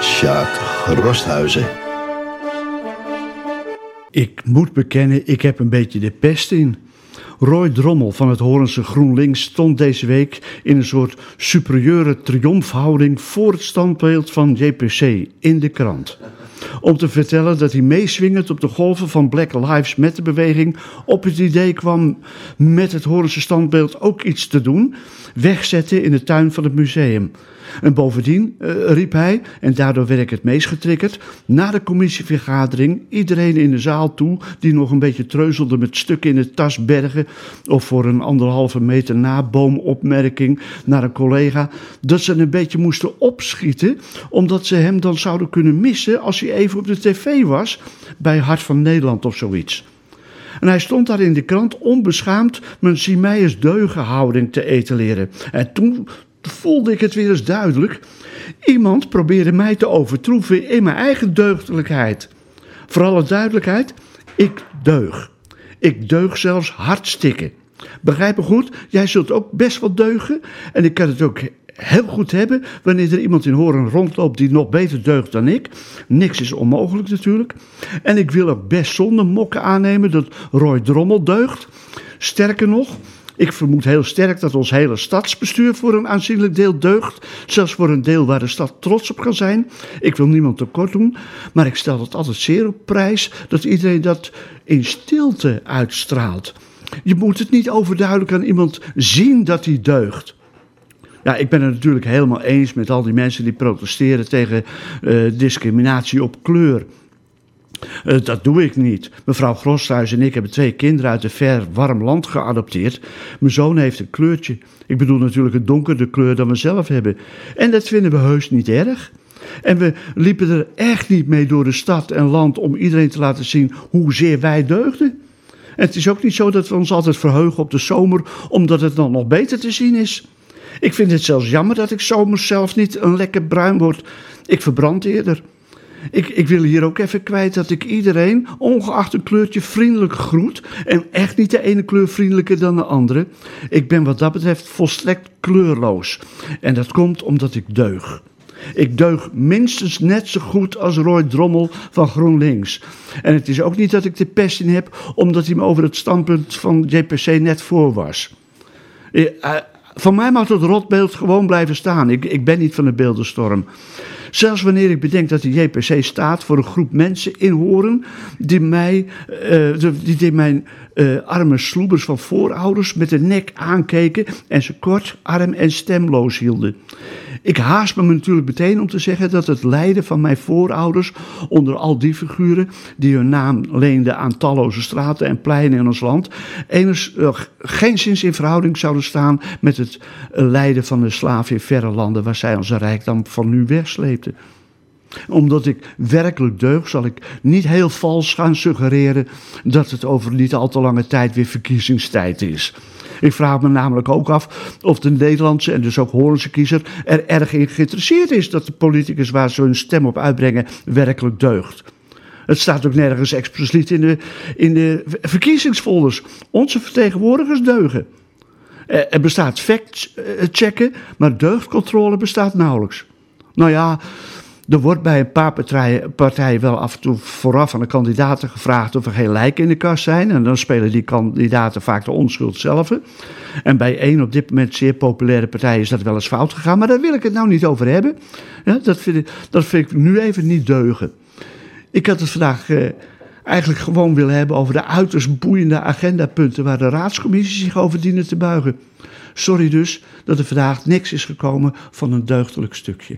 Sjaak Rosthuizen. Ik moet bekennen, ik heb een beetje de pest in. Roy Drommel van het Horense GroenLinks stond deze week in een soort superieure triomfhouding voor het standbeeld van JPC in de krant. Om te vertellen dat hij meeswingend op de golven van Black Lives Matter beweging op het idee kwam met het Horense standbeeld ook iets te doen, wegzetten in de tuin van het museum. En bovendien, uh, riep hij, en daardoor werd ik het meest getriggerd, na de commissievergadering iedereen in de zaal toe die nog een beetje treuzelde met stukken in de tas bergen of voor een anderhalve meter na boomopmerking naar een collega, dat ze een beetje moesten opschieten, omdat ze hem dan zouden kunnen missen als hij even op de tv was bij Hart van Nederland of zoiets. En hij stond daar in de krant onbeschaamd mijn zie mij eens deugen houding te etaleren. En toen voelde ik het weer eens duidelijk. Iemand probeerde mij te overtroeven in mijn eigen deugdelijkheid. Voor alle duidelijkheid, ik deug. Ik deug zelfs hartstikke. Begrijp me goed, jij zult ook best wel deugen. En ik kan het ook heel goed hebben wanneer er iemand in Horen rondloopt die nog beter deugt dan ik. Niks is onmogelijk natuurlijk. En ik wil ook best zonder mokken aannemen dat Roy Drommel deugt. Sterker nog, ik vermoed heel sterk dat ons hele stadsbestuur voor een aanzienlijk deel deugt. Zelfs voor een deel waar de stad trots op kan zijn. Ik wil niemand tekort doen, maar ik stel het altijd zeer op prijs dat iedereen dat in stilte uitstraalt. Je moet het niet overduidelijk aan iemand zien dat hij deugt. Ja, ik ben het natuurlijk helemaal eens met al die mensen die protesteren tegen uh, discriminatie op kleur. Uh, dat doe ik niet. Mevrouw Groshuis en ik hebben twee kinderen uit een ver, warm land geadopteerd. Mijn zoon heeft een kleurtje. Ik bedoel natuurlijk een donkerde kleur dan we zelf hebben. En dat vinden we heus niet erg. En we liepen er echt niet mee door de stad en land om iedereen te laten zien hoezeer wij deugden. En het is ook niet zo dat we ons altijd verheugen op de zomer, omdat het dan nog beter te zien is. Ik vind het zelfs jammer dat ik zomers zelf niet een lekker bruin word. Ik verbrand eerder. Ik, ik wil hier ook even kwijt dat ik iedereen, ongeacht een kleurtje, vriendelijk groet. En echt niet de ene kleur vriendelijker dan de andere. Ik ben wat dat betreft volstrekt kleurloos. En dat komt omdat ik deug. Ik deug minstens net zo goed als Roy Drommel van GroenLinks. En het is ook niet dat ik de pest in heb omdat hij me over het standpunt van JPC net voor was. Van mij mag het rotbeeld gewoon blijven staan. Ik, ik ben niet van de beeldenstorm. Zelfs wanneer ik bedenk dat de JPC staat voor een groep mensen in Horen die, mij, uh, die, die mijn uh, arme sloebers van voorouders met de nek aankeken en ze kort, arm en stemloos hielden. Ik haast me natuurlijk meteen om te zeggen dat het lijden van mijn voorouders onder al die figuren die hun naam leenden aan talloze straten en pleinen in ons land, eners, uh, geen zins in verhouding zouden staan met het lijden van de slaven in verre landen waar zij onze rijkdom van nu omdat ik werkelijk deug, zal ik niet heel vals gaan suggereren dat het over niet al te lange tijd weer verkiezingstijd is. Ik vraag me namelijk ook af of de Nederlandse en dus ook Hoornse kiezer er erg in geïnteresseerd is dat de politicus waar ze hun stem op uitbrengen werkelijk deugt. Het staat ook nergens expliciet in de, in de verkiezingsfolders. Onze vertegenwoordigers deugen. Er bestaat fact-checken, maar deugdcontrole bestaat nauwelijks. Nou ja, er wordt bij een paar partijen, wel af en toe vooraf aan de kandidaten gevraagd of er geen lijken in de kast zijn. En dan spelen die kandidaten vaak de onschuld zelf. En bij één op dit moment zeer populaire partij is dat wel eens fout gegaan. Maar daar wil ik het nou niet over hebben. Dat, vind ik, dat vind ik nu even niet deugen. Ik had het vandaag eh, eigenlijk gewoon willen hebben over de uiterst boeiende agendapunten waar de raadscommissie zich over dienen te buigen. Sorry dus dat er vandaag niks is gekomen van een deugdelijk stukje.